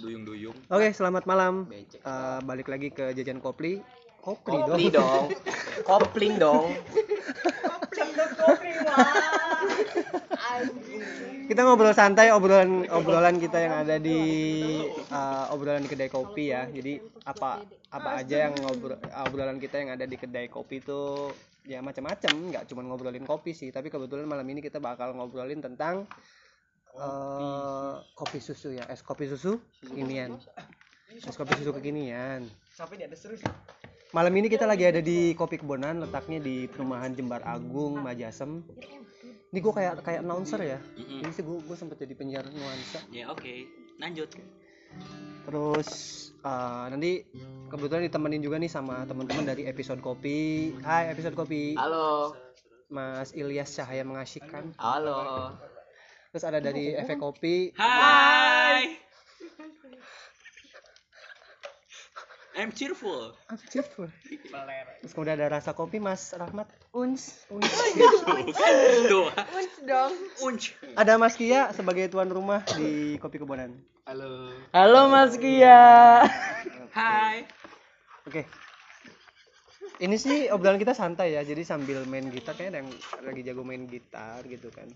Duyung-duyung. Oke, selamat malam. Eh, balik lagi ke jajan kopli. Kopli Kopling dong. dong. Kopling dong. Kita ngobrol santai obrolan obrolan kita yang ada di eh, obrolan di kedai kopi ya. Jadi apa apa aja yang ngobrol obrolan kita yang ada di kedai kopi itu ya macam-macam, nggak cuma ngobrolin kopi sih, tapi kebetulan malam ini kita bakal ngobrolin tentang eh, kopi susu ya, es kopi susu kekinian. Es kopi susu kekinian. Sampai di atas terus. Malam ini kita lagi ada di Kopi Kebonan, letaknya di perumahan Jembar Agung, Majasem. Ini gue kayak kayak announcer ya. Ini sih gue gue sempet jadi penyiar nuansa. Ya oke, lanjut. Terus eh, nanti kebetulan ditemenin juga nih sama teman-teman dari episode kopi. Hai episode kopi, Halo. Mas Ilyas Cahaya mengasyikkan. Halo. Terus ada dari efek kopi, Hai. I'm cheerful. Terus kemudian ada rasa kopi Mas Rahmat. Uns. Tuh. Uns dong. Unch. Ada Mas Kia sebagai tuan rumah di Kopi Kebonan. Halo. Halo Mas Kia. Hai. Oke. Ini sih obrolan kita santai ya, jadi sambil main gitar kayaknya ada yang lagi jago main gitar gitu kan.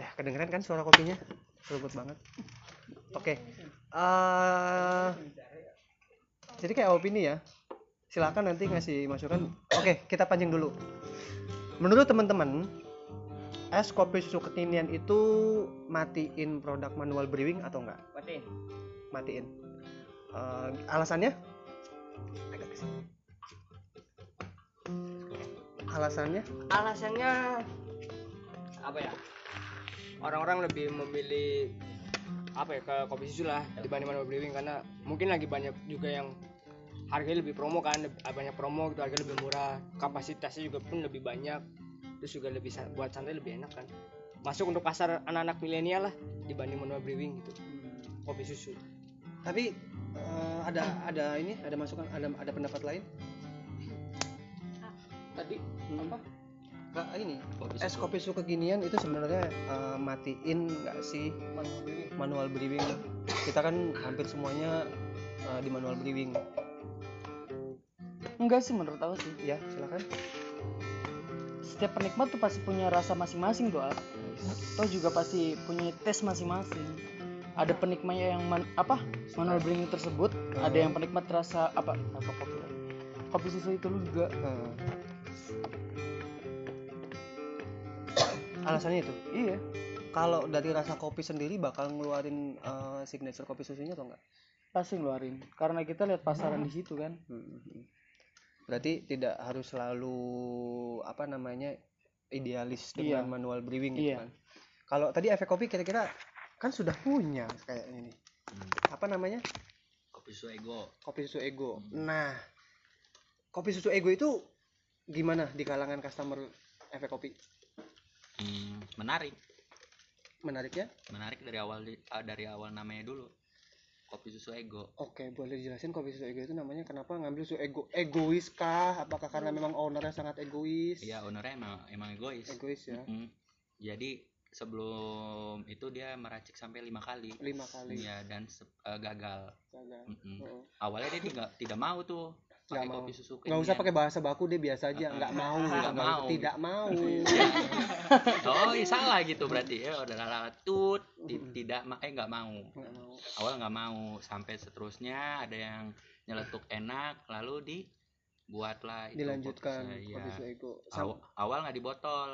Ya, kedengeran kan suara kopinya? Seruput banget. Oke. eh jadi kayak opini ya. Silakan nanti ngasih masukan. Oke, kita pancing dulu. Menurut teman-teman, es kopi susu kekinian itu matiin produk manual brewing atau enggak? Matiin. matiin Eh, alasannya Agak ke sini. alasannya Alasannya apa ya? Orang-orang lebih memilih apa ya ke kopi susu lah dibanding manual brewing karena mungkin lagi banyak juga yang harganya lebih promo kan banyak promo gitu harganya lebih murah. Kapasitasnya juga pun lebih banyak. Terus juga lebih buat santai lebih enak kan. Masuk untuk pasar anak-anak milenial lah dibanding manual brewing gitu. Kopi susu. Tapi eh, ada ada ini ada masukan ada ada pendapat lain? Tadi apa Kak, ini Kopi es kopi susu kekinian itu sebenarnya eh, matiin nggak sih manual brewing manual brewing kita kan hampir semuanya eh, di manual brewing Enggak sih menurut aku sih. ya silakan Setiap penikmat tuh pasti punya rasa masing-masing. Al. Atau juga pasti punya tes masing-masing. Ada penikmatnya yang man- apa manual brewing tersebut, ada yang penikmat rasa apa apa kopi kopi susu itu juga Eh. Alasannya itu iya kalau dari rasa kopi sendiri bakal ngeluarin eh, signature kopi susunya atau enggak pasti ngeluarin karena kita lihat pasaran di situ kan Hmm. Berarti tidak harus selalu apa namanya idealis dengan Iya. manual brewing gitu Iya. kan. Kalau tadi efek kopi kira-kira kan sudah punya kayaknya nih. Apa namanya? Kopi susu ego. Kopi susu ego. Nah, kopi susu ego itu gimana di kalangan customer efek kopi? Hmm, menarik. Menariknya? Menarik dari awal ah, dari awal namanya dulu. Kopi susu ego. Oke, boleh dijelasin kopi susu ego itu namanya kenapa ngambil susu ego? Egois kah? Apakah karena memang ownernya sangat egois? Iya, ownernya emang emang egois. Egois ya. Mm. Jadi sebelum itu dia meracik sampai lima kali. Lima kali Iya dan eh, gagal. gagal. Mm-mm. Heeh. Awalnya dia tidak tidak mau tuh pakai mau. kopi susu nggak usah pakai bahasa baku deh biasa aja. Nggak mau Nggak mau. tidak mau. Oh iya, salah gitu berarti ya. Udah lala tut. Tidak eh nggak mau. Awal nggak mau. Sampai seterusnya ada yang nyeletuk enak lalu dibuatlah itu dilanjutkan kopi susu, ego Aw- awal nggak di botol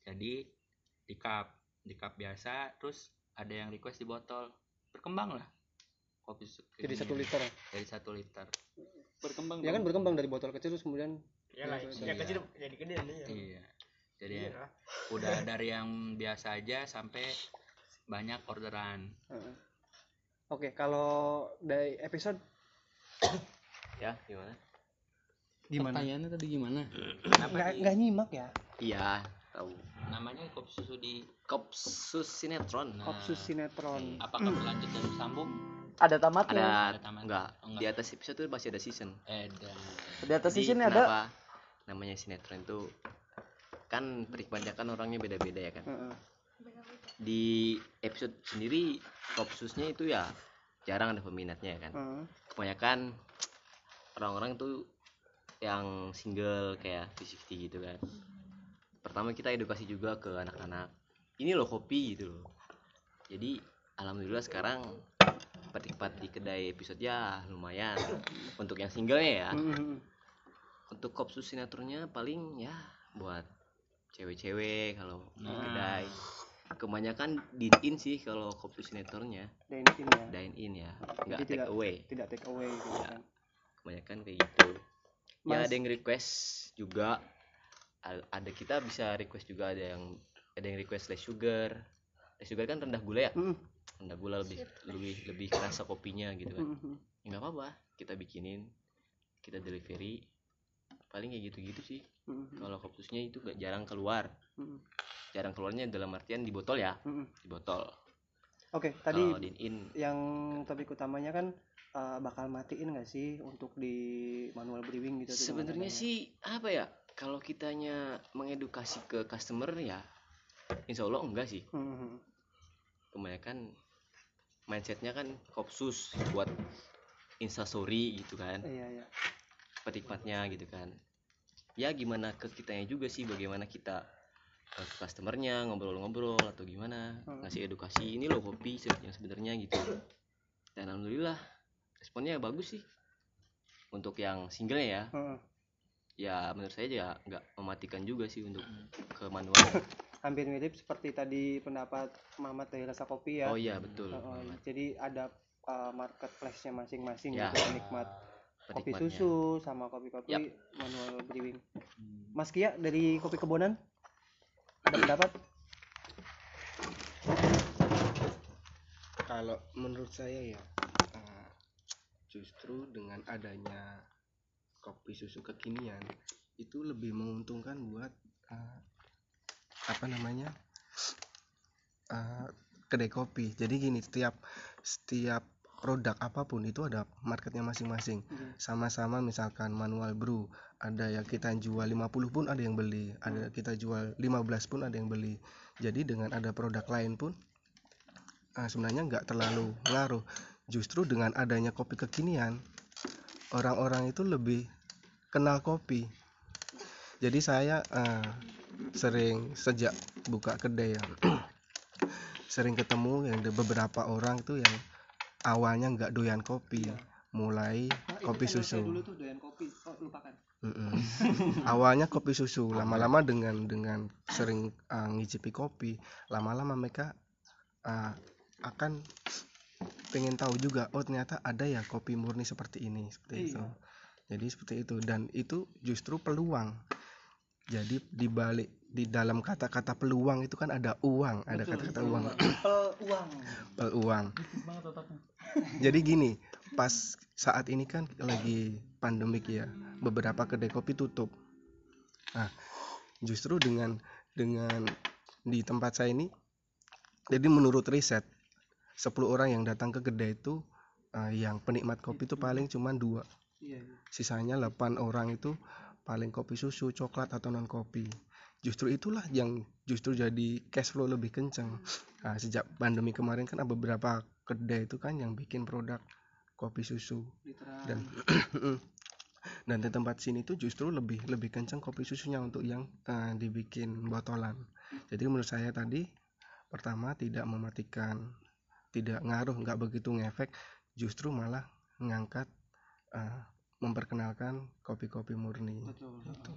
jadi di cup. Di cup biasa terus ada yang request di botol berkembang lah kopi susu jadi satu liter. Jadi satu liter berkembang ya kan berkembang dari botol kecil terus kemudian ya lah Iya. yang kecil jadi gede nih iya. Jadi Iya. udah dari yang biasa aja sampai banyak orderan. Heeh. oke kalau dari episode ya gimana? Gimana? Pertanyaannya tadi gimana? Kenapa nggak nggak nyimak ya? Iya, tahu. namanya kopi susu di Kopsus sinetron. nah, kopsus sinetron apakah berlanjut dan bersambung ada tamatnya Ada Ada taman. enggak? Oh, enggak. Di atas episode itu masih ada season. eh dan di atas Jadi season ada namanya sinetron itu kan penikmatnya kan orangnya beda-beda ya kan. Heeh. di episode sendiri kopsusnya itu ya jarang ada peminatnya kan Heeh. kebanyakan orang-orang tuh yang single kayak 50 gitu kan pertama kita edukasi juga ke anak-anak ini loh kopi gitu loh jadi alhamdulillah sekarang petik-petik di kedai episode ya lumayan. Untuk yang singlenya ya. Mm-mm. untuk kopsus sinetronnya paling ya buat cewek-cewek kalau di Nah. kedai. Kebanyakan dine in sih kalau kopsus sinetronnya Dine in ya? Dine in ya nggak Jadi take tidak- away. tidak take away gitu Ya. kan? Kebanyakan kayak gitu. Ya Mas- ada yang request juga. Ada kita bisa request juga ada yang ada yang request less sugar. Less sugar kan rendah gula ya? Mm-mm. Rendah gula lebih lebih lebih kerasa kopinya gitu kan. Mm-mm. ya nggak apa-apa. Kita bikinin kita delivery. Paling kayak gitu-gitu sih. Mm-mm. kalau kopsusnya itu gak jarang keluar. Mm-mm. jarang keluarnya dalam artian di botol ya. Di botol. Oke tadi kalau din in yang topik utamanya kan uh, bakal matiin nggak sih untuk di manual brewing gitu sebenarnya sih apa ya kalau kitanya mengedukasi ke customer ya insya Allah enggak sih. Kebanyakan mindsetnya kan kopsus buat instastory gitu kan. Iya iya. Petikmatnya gitu kan. Ya gimana ke kitanya juga sih bagaimana kita ke customernya ngobrol-ngobrol atau gimana. Hmm. ngasih edukasi ini loh kopi yang sebenarnya gitu. Dan alhamdulillah responnya bagus sih. Untuk yang single ya. Heeh. ya menurut saya ya nggak mematikan juga sih untuk ke manual hampir mirip seperti tadi pendapat Mamat dari rasa kopi ya oh iya betul Muhammad. jadi ada uh, marketplace-nya masing-masing Ya. gitu penikmat kopi susu sama kopi-kopi Yap. manual brewing Mas Kia dari kopi kebonan ada pendapat kalau menurut saya ya eh, justru dengan adanya kopi susu kekinian itu lebih menguntungkan buat eh, apa namanya eh, kedai kopi. Jadi gini setiap setiap produk apa pun itu ada marketnya masing-masing. Sama-sama misalkan manual brew ada yang kita jual 50 pun ada yang beli ada kita jual 15 pun ada yang beli. Jadi dengan ada produk lain pun eh, sebenarnya nggak terlalu ngaruh. Justru dengan adanya kopi kekinian orang-orang itu lebih kenal kopi. Jadi saya eh, sering sejak buka kedai ya. Sering ketemu yang ada beberapa orang itu yang awalnya nggak doyan kopi. Mulai kopi susu. tuh doyan kopi. Oh lupakan. Awalnya kopi susu. Lama-lama dengan dengan sering uh, ngicipi kopi lama-lama mereka uh, akan pengen tahu juga oh ternyata ada ya kopi murni seperti ini seperti itu. Jadi seperti itu. Dan itu justru peluang jadi di balik di dalam kata-kata peluang itu kan ada uang ada kata-kata uang uang. Peluang. Jadi gini pas saat ini kan lagi pandemik ya beberapa kedai kopi tutup. Nah justru dengan dengan di tempat saya ini jadi menurut riset 10 orang yang datang ke kedai itu eh, yang penikmat kopi itu paling cuma dua. Iya sisanya 8 orang itu paling kopi susu coklat atau non kopi justru itulah yang justru jadi cash flow lebih kenceng. Nah, sejak pandemi kemarin kan ada beberapa kedai itu kan yang bikin produk kopi susu. Dan dan di tempat sini tuh justru lebih lebih kenceng kopi susunya untuk yang eh, dibikin botolan. Jadi menurut saya tadi pertama tidak mematikan tidak ngaruh nggak begitu ngefek justru malah ngangkat eh, memperkenalkan kopi-kopi murni. Betul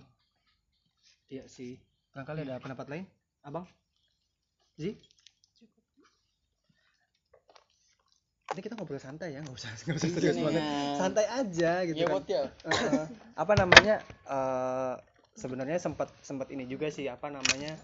iya sih. Barangkali ada pendapat lain? Abang? Zi ini kita ngobrol santai ya nggak usah nggak usah serius banget. Santai aja gitu kan. ya. Eh, apa namanya eh, sebenarnya sempat sempat ini juga sih apa namanya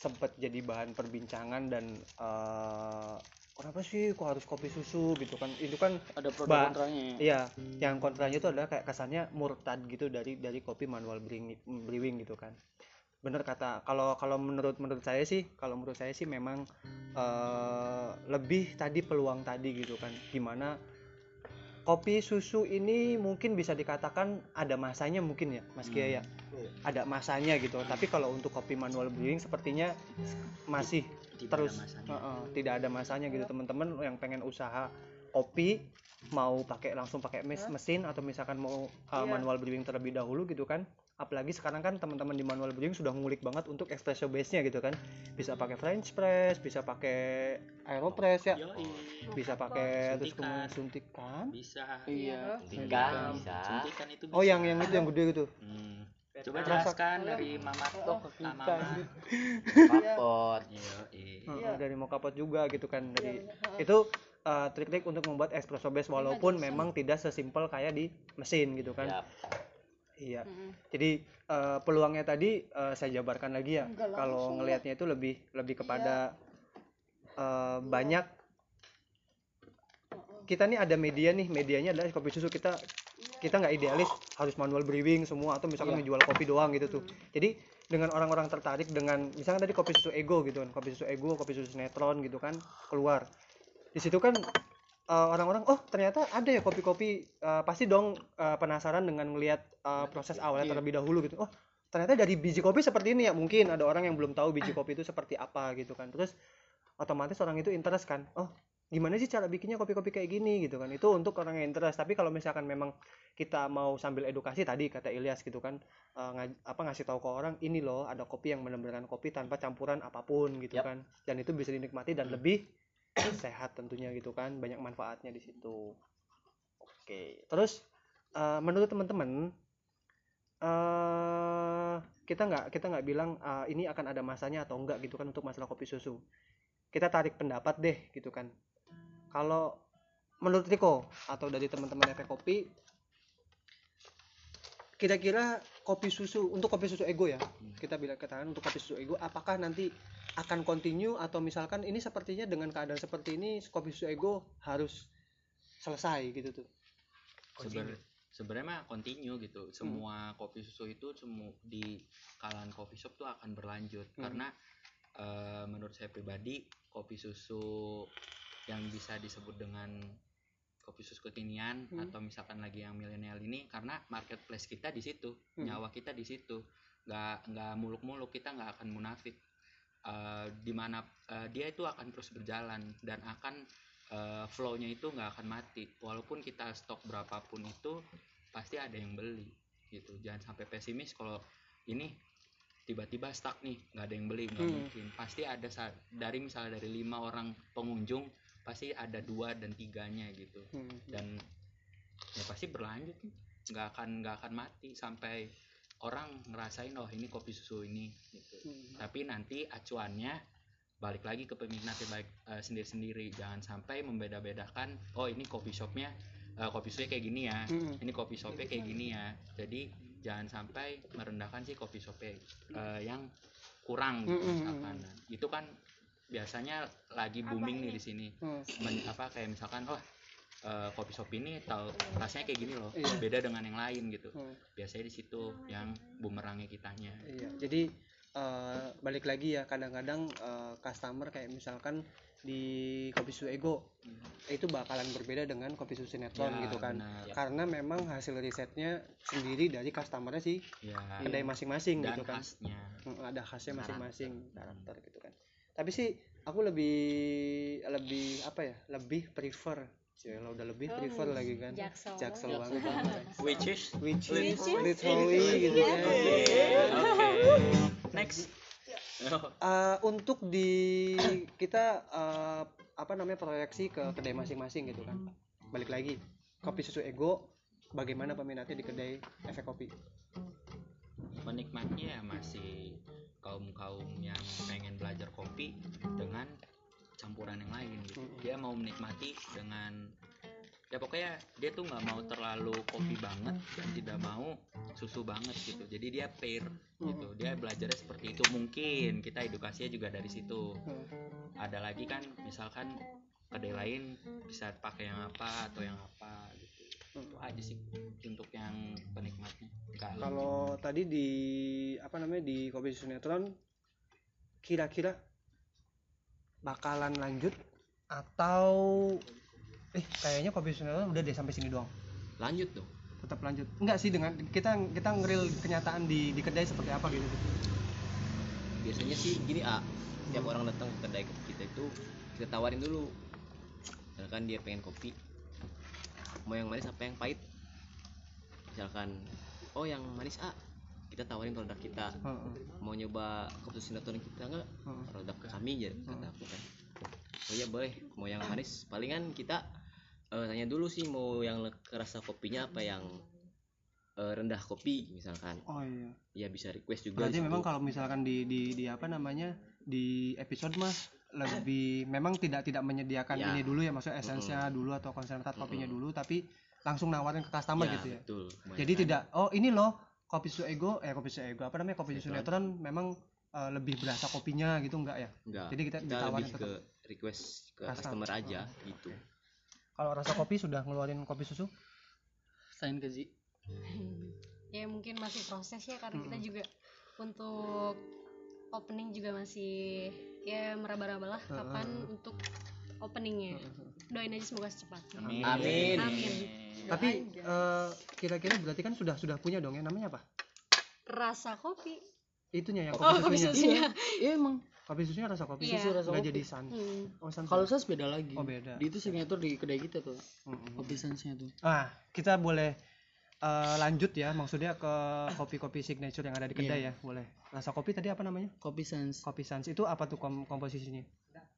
sempat jadi bahan perbincangan dan eh, kenapa sih kok harus kopi susu? Gitu kan. Itu kan ada produk kontranya. ya. Iya, yang kontranya itu adalah kayak kesannya murtad gitu dari dari kopi manual brewing, brewing gitu kan. Bener kata. Kalau kalau menurut menurut saya sih, kalau menurut saya sih memang eh, lebih tadi peluang tadi gitu kan, gimana kopi susu ini mungkin bisa dikatakan ada masanya mungkin ya Mas Kia ya? Ada masanya gitu. Tapi kalau untuk kopi manual brewing sepertinya masih Tidak terus ada masanya. Heeh, tidak ada masanya gitu. Teman-teman yang pengen usaha kopi mau pakai langsung pakai mes- mesin atau misalkan mau uh, manual brewing terlebih dahulu gitu kan apalagi sekarang kan teman-teman di manual brewing sudah ngulik banget untuk espresso base nya gitu kan. Bisa pakai french press bisa pakai aeropress ya. Yoi. bisa pakai terus kemudian suntikan. Bisa. Iya. Suntikan bisa. suntikan itu oh yang yang itu yang gede gitu? Hmm. coba jelaskan dari mama Oh, ke mama. Yoi. Heeh, dari mokapot juga gitu kan. Dari itu uh, trik-trik untuk membuat espresso base walaupun memang tidak sesimpel kayak di mesin gitu kan. Iya. Jadi uh, peluangnya tadi uh, saya jabarkan lagi ya. Kalau ngelihatnya itu lebih lebih kepada uh, banyak. Kita nih ada media nih medianya adalah kopi susu. Kita kita nggak idealis harus manual brewing semua atau misalkan menjual kopi doang gitu tuh. Jadi dengan orang-orang tertarik dengan misalnya tadi kopi susu ego gitu kan kopi susu ego kopi susu netron gitu kan keluar. Di situ kan uh, orang-orang oh ternyata ada ya kopi-kopi. Uh, pasti dong uh, penasaran dengan melihat uh, proses awalnya terlebih dahulu gitu. Oh ternyata dari biji kopi seperti ini ya mungkin ada orang yang belum tahu biji kopi itu seperti apa gitu kan. Terus otomatis orang itu interest kan. Oh gimana sih cara bikinnya kopi-kopi kayak gini? Gitu kan. Itu untuk orang yang interest. Tapi kalau misalkan memang kita mau sambil edukasi tadi kata Ilyas gitu kan eh, ngaj- apa ngasih tahu ke orang ini loh ada kopi yang benar-benar kopi tanpa campuran apa pun gitu Yap. kan. Dan itu bisa dinikmati dan lebih sehat tentunya gitu kan banyak manfaatnya di situ. Oke terus eh, menurut teman-teman eh kita nggak kita nggak bilang eh, ini akan ada masanya atau enggak gitu kan untuk masalah kopi susu. Kita tarik pendapat deh gitu kan. Kalau menurut Riko atau dari teman-teman efek kopi kira-kira kopi susu untuk kopi susu ego ya kita bilang katakan untuk kopi susu ego apakah nanti akan continue atau misalkan ini sepertinya dengan keadaan seperti ini kopi susu ego harus selesai gitu tuh? Seber- sebenarnya mah continue gitu. Semua kopi susu itu semua di kalangan coffee shop tuh akan berlanjut. Hmm. karena eh, menurut saya pribadi kopi susu yang bisa disebut dengan kopi susu kekinian Hmm. atau misalkan lagi yang milenial ini karena marketplace kita di situ Hmm. nyawa kita di situ nggak nggak muluk-muluk kita nggak akan munafik Eh, di mana eh, dia itu akan terus berjalan dan akan eh, flow-nya itu nggak akan mati walaupun kita stok berapapun itu pasti ada yang beli gitu jangan sampai pesimis kalau ini tiba-tiba stuck nih nggak ada yang beli nggak Hmm. mungkin pasti ada dari misalnya dari lima orang pengunjung pasti ada dua dan tiganya gitu. Hmm. dan ya pasti berlanjut nggak akan nggak akan mati sampai orang ngerasain oh ini kopi susu ini gitu. Hmm. tapi nanti acuannya balik lagi ke peminatnya baik eh, sendiri-sendiri. Jangan sampai membeda-bedakan oh ini kopi shopnya eh, kopi susunya kayak gini ya Hmm. ini kopi shopnya kayak gini ya. Jadi jangan sampai merendahkan sih kopi shopnya eh, yang kurang gitu Hmm, hmm, itu kan biasanya lagi booming nih di sini Hmm. Men- apa kayak misalkan oh eh, kopi shop ini tahu rasanya kayak gini loh Iya. beda dengan yang lain gitu Hmm. biasanya di situ yang bumerangnya kitanya Iya, jadi eh, balik lagi ya kadang-kadang eh, customer kayak misalkan di kopi susu ego itu bakalan berbeda dengan kopi susu sinetron Ya, gitu kan. benar. Karena memang hasil risetnya sendiri dari customernya sih ya kedai masing-masing gitu kan. khasnya Mm, ada khasnya Karakter. masing-masing karakter gitu kan. Tapi sih aku lebih lebih apa ya? Lebih prefer. Cila udah lebih prefer lagi kan. Jaksel. Jaksel banget. which is? Which is Which is- literally gitu kan. oke next. Eh, untuk di kita eh, apa namanya proyeksi ke kedai masing-masing gitu kan. Balik lagi kopi susu ego bagaimana peminatnya di kedai efek kopi? Menikmatnya ya masih kaum kaum yang pengen belajar kopi dengan campuran yang lain gitu. Dia mau menikmati dengan ya pokoknya dia tuh nggak mau terlalu kopi banget dan tidak mau susu banget gitu. Jadi dia pair gitu. Dia belajarnya seperti itu. Mungkin kita edukasinya juga dari situ. Ada lagi kan misalkan kedai lain bisa pakai yang apa atau yang apa gitu aja sih untuk yang penikmatnya. Kalau tadi di apa namanya di kopi susu netron kira-kira bakalan lanjut atau eh kayaknya kopi natural udah deh sampai sini doang. Lanjut dong. Tetap lanjut. Enggak sih dengan kita kita ngeril kenyataan di di kedai seperti apa gitu biasanya sih gini ah setiap orang datang ke kedai kita itu kita tawarin dulu. Misalkan dia pengen kopi mau yang manis apa yang pahit? Misalkan oh yang manis ah kita tawarin produk kita. Mau nyoba kopi susu natural kita enggak produk kami aja kata aku kan. Oh iya boleh. Mau yang manis palingan kita eh, tanya dulu sih mau yang kerasa kopinya apa yang eh, rendah kopi misalkan. Oh iya. Ya bisa request juga berarti memang kalau misalkan di di di apa namanya di episode mas lebih memang tidak tidak menyediakan Ya. ini dulu ya maksudnya esensnya dulu atau konsentrat kopinya Mm-mm. dulu tapi langsung nawarin ke customer Ya, gitu ya betul jadi kebanyakan. tidak oh ini loh kopi susu ego eh kopi susu ego apa namanya kopi susu Netron. memang eh, lebih berasa kopinya gitu enggak ya enggak jadi kita kita ditawarin lebih ke request ke Custom. customer aja gitu kalau rasa kopi sudah ngeluarin kopi susu Sain ke Zi. ya mungkin masih proses ya karena kita juga untuk opening juga masih ya meraba-raba lah kapan untuk openingnya doain aja semoga secepatnya Amin. Amin. amin tapi eh, kira-kira berarti kan sudah sudah punya dong ya namanya apa rasa kopi itunya yang oh kopi kopi susunya susunya Iya emang. kopi susunya rasa kopi Iya. susu Rasa nggak kopi. jadi sans Hmm. oh sans Kalau sas beda lagi. Oh, beda. Di itu signature di kedai kita tuh. Mm-mm. Kopi sansnya tuh. Ah, kita boleh eh, lanjut ya, maksudnya ke kopi-kopi signature yang ada di kedai ya, boleh. Rasa kopi tadi apa namanya? Kopi sans. Kopi Sans itu apa tuh kom- komposisinya?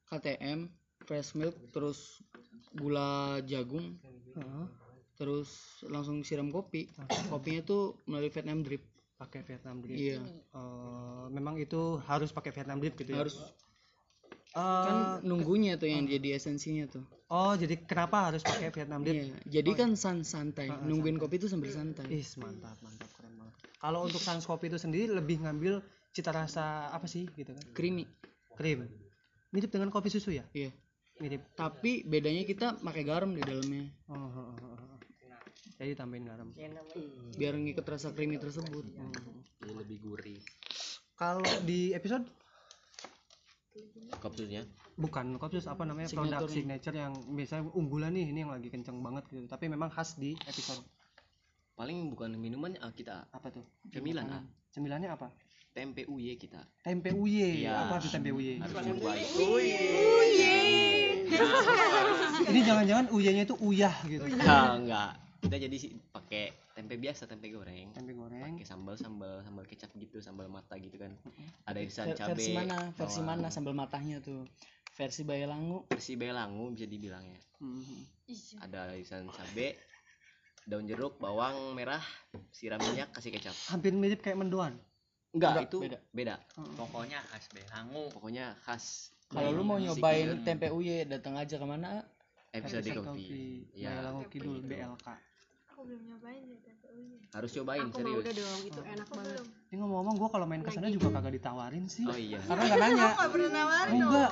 KTM, fresh milk, terus gula jagung, Heeh, terus langsung siram kopi. Kopinya tuh melalui Vietnam drip. pakai Vietnam drip. Iya. Eh, memang itu harus pakai Vietnam drip gitu ya? Harus Eh, kan nunggunya tuh yang jadi esensinya tuh. oh, jadi kenapa harus pakai Vietnam drip? Iya. Jadi kan san santai. Nungguin kopi tuh sambil santai. Ih, mantap, mantap, keren banget. Kalau untuk Sans kopi itu sendiri lebih ngambil cita rasa apa sih gitu kan? Creamy. Krim. Mirip dengan kopi susu ya? Iya. Mirip. Tapi bedanya kita pakai garam di dalamnya. Oh, oh, oh, oh. Jadi tambahin garam. Biar ngikut rasa creamy tersebut. jadi lebih gurih Kalau di episode kopi susunya bukan kopi susu apa namanya produk Signature-nya. signature yang biasanya unggulan nih ini yang lagi kenceng banget gitu. Tapi memang khas di episode paling bukan minuman ah, kita apa tuh? cemilan ah Cemilannya apa? tempe uye kita Tempe uye. Iya. Apa tuh tempe uye? harus cobain Ini jangan-jangan uyenya itu uyah gitu. enggak enggak kita jadi sih pakai tempe biasa tempe goreng Tempe goreng. pakai sambal sambal sambal kecap gitu sambal mata gitu kan ada irisan cabe versi mana? Versi bawang. mana sambal matahnya tuh? Versi Bayalangu. versi belangu bisa dibilangnya ada irisan cabe daun jeruk bawang merah siram minyak kasih kecap Hampir mirip kayak mendoan. enggak, Enggak, itu beda. beda, pokoknya khas belangu pokoknya khas Kalau lu mau nyobain tempe uye, datang aja ke mana? episode Episode kopi ya Bayalangu Kidul. BLK. Aku belum nyobain ya tempe unya harus cobain aku mau serius udah dong itu enak banget Ini ngomong-ngomong gua kalau main ke sana juga kagak ditawarin sih. oh iya Karena nggak nanya. nggak pernah nawarin Enggak.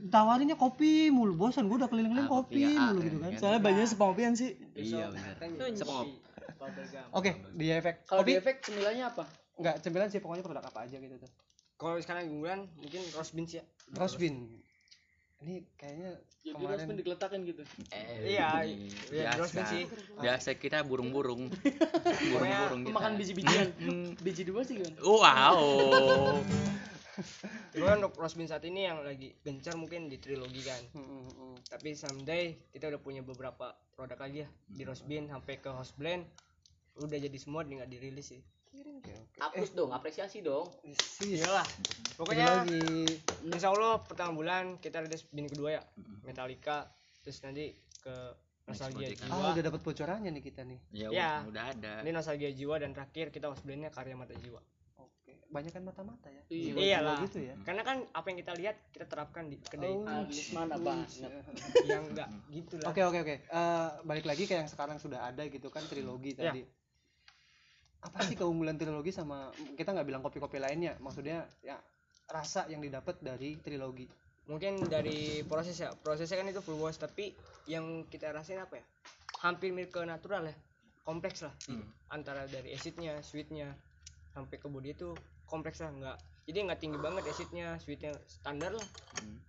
Tawarinnya kopi mulu, bosan gua udah keliling-keliling Ah, kopi kopi, ah, mulu gitu kan. kan. Soalnya bajunya sepopian sih. iya benar sepengop Oke, di efek Kalau kopi di efek cemilannya apa? enggak cemilan sih pokoknya produk apa aja gitu tuh. kalau sekarang unggulan mungkin roast beans ya Roast bean. Ini kayaknya Jadi kemarin roast bean dikeletakin gitu. iya iya beans biasa sih. Biasa kita burung-burung. Burung-burung kita. Makan biji-bijian. Biji dua sih gimana? wow. Cuma untuk roast bean saat ini yang lagi gencar mungkin di trilogi kan. Hmm, hmm, hmm. tapi someday kita udah punya beberapa produk lagi ya. Di roast bean sampai ke house blend. Udah jadi semua tinggal dirilis sih hapus dong apresiasi dong iyalah pokoknya lagi insya Allah pertengahan bulan kita rilis bean kedua ya Metallica terus nanti ke nostalgia jiwa ah udah dapat bocorannya nih kita nih. ya, Ya. udah ada ini nostalgia jiwa dan terakhir kita house blendnya karya mata jiwa Oke, banyak kan mata-mata ya. Iya. Iyalah. gitu ya. karena kan apa yang kita lihat kita terapkan di kedai Oh, Habis mana banget. yang enggak gitu lah Oke oke oke. Eh, balik lagi ke yang sekarang sudah ada gitu kan trilogi Ya. Apa sih keunggulan trilogi sama kita nggak bilang kopi-kopi lainnya? Maksudnya ya rasa yang didapat dari trilogi. mungkin dari proses ya. Prosesnya kan itu full wash tapi yang kita rasain apa ya? Hampir mirip ke natural ya. Kompleks lah. Antara dari acidnya sweetnya sampai ke body itu kompleks lah. Nggak jadi nggak tinggi banget acidnya sweetnya standar lah.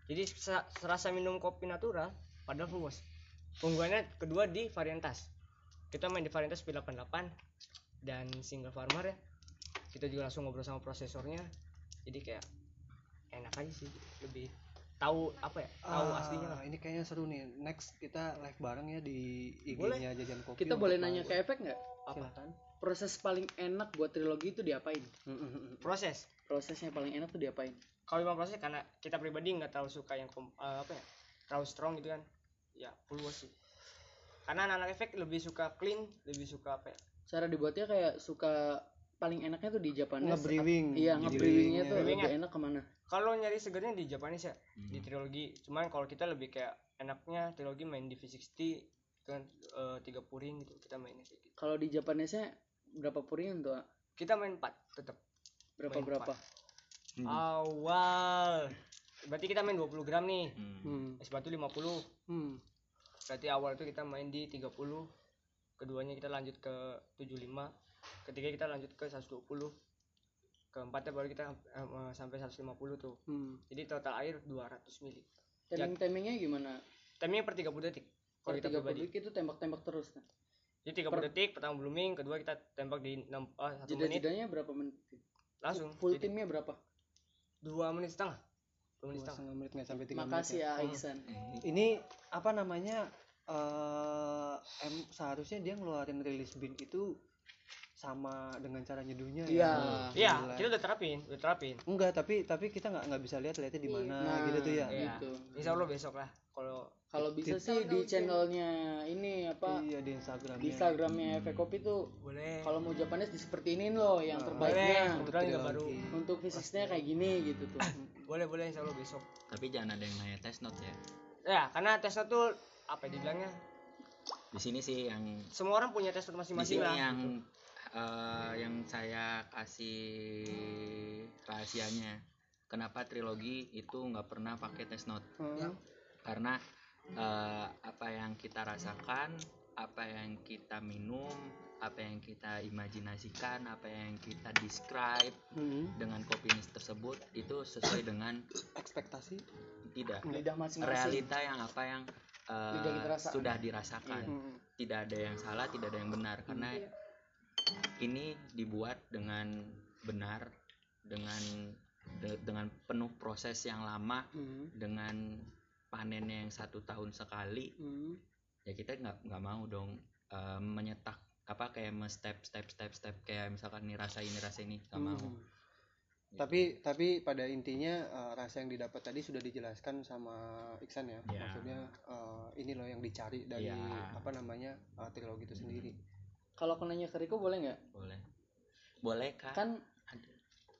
Jadi sa- serasa minum kopi natural padahal full wash. Keunggulannya kedua di varietas. Kita main di varietas P88 dan single farmer ya kita juga langsung ngobrol sama prosesornya. Jadi kayak enak aja sih lebih tahu apa ya tahu Ah, aslinya lah. ini kayaknya seru nih. Next kita live bareng ya di. IG-nya jajan kopi kita boleh nanya ke efek nggak? Apa? Silakan. proses paling enak buat trilogi itu diapain? Proses. Prosesnya paling enak tuh diapain? Kalau memang proses karena kita pribadi nggak terlalu suka yang kom- eh, apa ya terlalu strong gitu kan. Ya full sih. Karena anak-anak efek lebih suka clean lebih suka apa ya cara dibuatnya kayak suka paling enaknya tuh di Japanese Nge-brewing. iya nge-brewingnya tuh brewingnya. lebih enak ke mana kalau nyari segernya di Japanese ya di Hmm. trilogi cuman kalau kita lebih kayak enaknya trilogi main di V60 kan eh, tiga puring gitu kita mainnya kayak gitu kalau di Japanese berapa puringan tuh kita main 4 tetap berapa Main berapa Hmm. awal berarti kita main 20 gram nih Hmm. Hmm. es batu 50 Hmm. berarti awal itu kita main di 30 keduanya kita lanjut ke 75 ketiga kita lanjut ke 120 keempatnya baru kita eh, eh, sampai 150 tuh. Hmm. jadi total air 200 mili. Timing timingnya gimana? Timingnya per 30 detik per kalau kita tiga pribadi publik itu tembak-tembak terus kan? Jadi 30 detik pertama blooming kedua kita tembak di 6 oh, 1 jeda menit. Jedanya berapa menit? Langsung full Jadi, timnya berapa? dua menit setengah. Dua menit setengah. setengah menit nggak sampai tiga menit makasih ya. ya Aisan ini apa namanya eh em seharusnya dia ngeluarin rilis bin itu sama dengan cara nyeduhnya Iya. ya. iya Gila. kita udah terapin udah terapin. Enggak tapi tapi kita nggak nggak bisa lihat lihatnya di mana Nah, gitu tuh ya. Iya. gitu. insya Allah besok lah kalau kalau bisa sih di channelnya ini apa? Iya di Instagram di Instagramnya Efek Kopi tuh. Boleh. Kalau mau Japanese di seperti ini loh yang Nah, boleh. terbaiknya. Kebetulan juga baru. Untuk fisiknya kayak gini gitu tuh. Boleh boleh insya Allah besok. Tapi jangan ada yang nanya test note ya. Ya karena tesnya tuh apa ya dibilangnya? Di sini sih yang semua orang punya tes masing-masing sini lah. yang eh, yang saya kasih rahasianya. Kenapa trilogi itu nggak pernah pakai test note? Hmm. karena eh, apa yang kita rasakan apa yang kita minum apa yang kita imajinasikan apa yang kita describe Hmm. dengan kopi ini tersebut itu sesuai dengan ekspektasi tidak lidah masing-masing realita yang apa yang rasakan. sudah dirasakan Hmm. tidak ada yang salah tidak ada yang benar karena ini dibuat dengan benar dengan de- dengan penuh proses yang lama Hmm. dengan panennya yang satu tahun sekali Hmm. ya kita nggak nggak mau dong eh, menyetak apa kayak step step step step kayak misalkan nih rasa ini rasa ini nggak mau Hmm. Tapi tapi pada intinya eh, rasa yang didapat tadi sudah dijelaskan sama Iksan ya. Ya. Maksudnya eh, ini loh yang dicari dari Ya. apa namanya eh, trilogi itu sendiri. kalau aku nanya ke Riko boleh nggak boleh boleh kak kan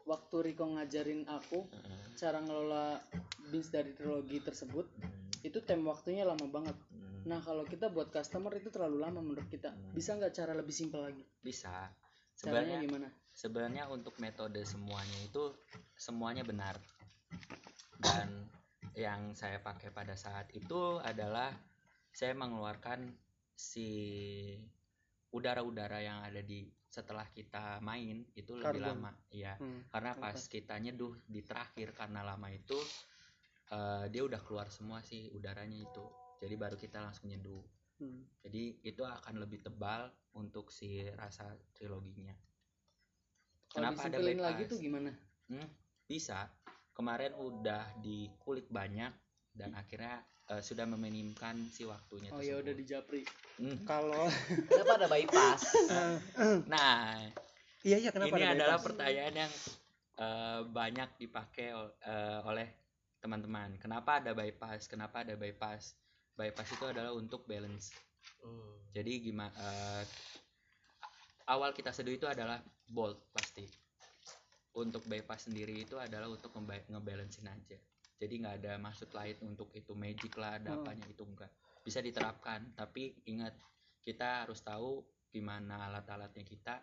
waktu Riko ngajarin aku Heeh. cara ngelola beans dari trilogi tersebut Hmm, itu tem waktunya lama banget. Hmm. nah kalau kita buat customer itu terlalu lama menurut kita. Hmm. bisa nggak cara lebih simpel lagi? Bisa. Caranya sebenarnya gimana? sebenarnya untuk metode semuanya itu semuanya benar. Dan yang saya pakai pada saat itu adalah saya mengeluarkan si udara-udara yang ada di setelah kita main itu lebih Karbon. lama. Ya Hmm. karena pas kita nyeduh di terakhir karena lama itu eh, dia udah keluar semua sih udaranya itu jadi baru kita langsung nyeduh Hmm. jadi itu akan lebih tebal untuk si rasa triloginya kalau Kenapa ada bypass? lagi tuh gimana Hmm, bisa. Kemarin udah dikulik banyak dan akhirnya eh, sudah meminimkan si waktunya oh ya udah di Japri Hmm. Kalau Kenapa ada bypass? Nah, iya iya kenapa ini ada adalah bypass? pertanyaan yang eh, banyak dipakai eh, oleh teman-teman. Kenapa ada bypass? Kenapa ada bypass? Bypass itu adalah untuk balance. Jadi gimana? awal kita seduh itu adalah bolt pasti. Untuk bypass sendiri itu adalah untuk nge- ngebalancein aja. Jadi nggak ada maksud lain untuk itu magic lah, ada Hmm. apanya itu enggak. Bisa diterapkan, tapi ingat kita harus tahu gimana alat-alatnya kita.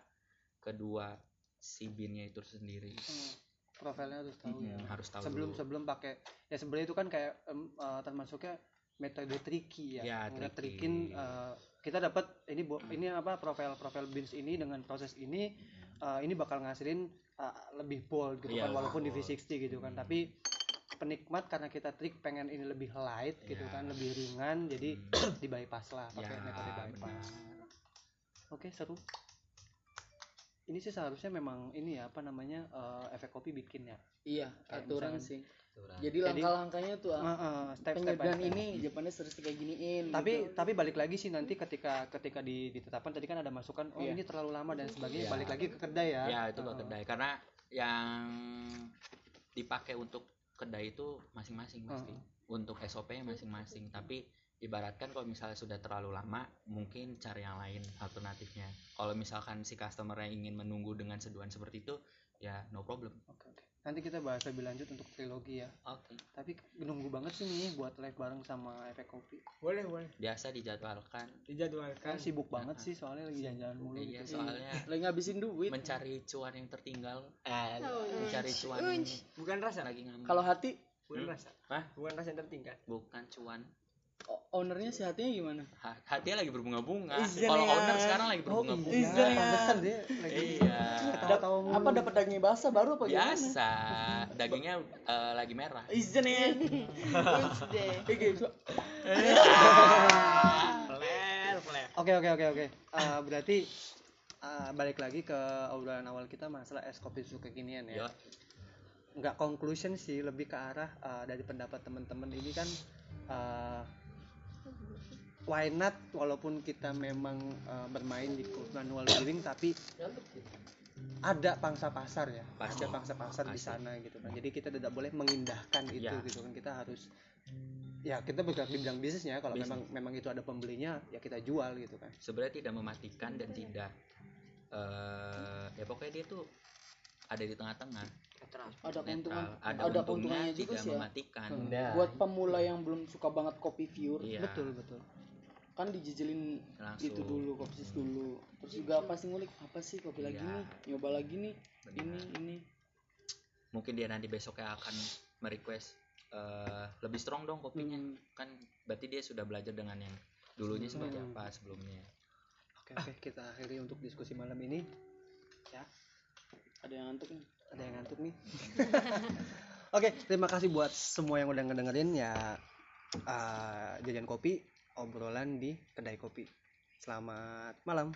Kedua si binnya itu sendiri Hmm. Profilnya harus tahu ya. Mm, harus tahu sebelum dulu. sebelum pakai ya sebenarnya itu kan kayak em, eh, termasuknya metode tricky ya. Ya, tricky. trickin, eh, kita dapat ini bo- ini apa profil profil beans ini dengan proses ini eh, ini bakal ngasilin eh, lebih bold gitu Iya, kan walaupun di bold. V60 gitu kan. Hmm. Tapi penikmat karena kita trik pengen ini lebih light gitu Iya. kan lebih ringan jadi di bypass lah pakai Ya, metode bypass oke seru ini sih seharusnya memang ini ya apa namanya eh, efek kopi bikin ya iya Kayak aturan misalkan- sih Aturan. jadi langkah-langkahnya tuh ah, Eh, eh, step step step. ini Japannya harus kayak giniin tapi gitu. tapi balik lagi sih nanti ketika ketika di, ditetapkan tadi kan ada masukan oh Iya. ini terlalu lama dan sebagainya Iya. balik lagi ke kedai ya ya itu ke Eh, kedai karena yang dipakai untuk kedai itu masing-masing pasti untuk SOP-nya masing-masing tapi ibaratkan kalau misalnya sudah terlalu lama mungkin cari yang lain alternatifnya. Kalau misalkan si customer yang ingin menunggu dengan seduhan seperti itu ya no problem. Oke oke. Nanti kita bahas lebih lanjut untuk trilogi ya. Oke. Tapi nunggu banget sih nih buat live bareng sama efek kopi. Boleh boleh. Biasa dijadwalkan. Dijadwalkan. Kan sibuk banget sih soalnya lagi jalan-jalan mulu iya gitu. soalnya lagi ngabisin duit. mencari cuan yang tertinggal. Eh, Oh, mencari cuan Unj. bukan rasa. lagi ngambek. Kalau hati? Bukan Hmm? rasa. Hah? bukan rasa yang tertingkat bukan cuan ownernya si hatinya gimana? Ha- hatinya lagi berbunga-bunga. Izin kalau ya. owner sekarang lagi oh berbunga-bunga. iya Izin ya. pantesan dia lagi iya. ketawa-tawa mulu apa dapat daging basah baru apa gimana? Biasa. Dagingnya eh, lagi merah. Izin ya. Oke oke oke oke. Eh, berarti eh, balik lagi ke obrolan awal kita masalah es kopi susu kekinian ya. Yo, Nggak conclusion sih, lebih ke arah eh, dari pendapat teman-teman. Ini kan eh, why not walaupun kita memang eh, bermain di manual brewing tapi ada pangsa pasar ya, Pasti. ada pangsa pasar di Pasti. sana gitu kan. Jadi kita tidak boleh mengindahkan itu Ya. gitu kan. Kita harus ya kita bergerak di bidang bisnisnya kalau Bisnis. memang memang itu ada pembelinya ya kita jual gitu kan. sebenarnya tidak mematikan dan tidak eh ya pokoknya dia tuh ada di tengah-tengah ada keuntungan ada, ada untungnya keuntungannya juga tidak sih ya mematikan Nah, buat pemula yang belum suka banget kopi pure iya Betul betul. Kan dijijilin langsung itu dulu kopi sis dulu terus juga pasti ngulik apa sih kopi lagi Iya. nih nyoba lagi nih Benar. ini ini mungkin dia nanti besoknya akan merequest eh, lebih strong dong kopinya Hmm. kan berarti dia sudah belajar dengan yang dulunya seperti Hmm. apa sebelumnya Oke, oke, kita akhiri untuk diskusi malam ini. ada yang ngantuk nih Ada yang ngantuk nih. oke, terima kasih buat semua yang udah ngedengerin ya eh, jajan kopi, obrolan di kedai kopi. Selamat malam.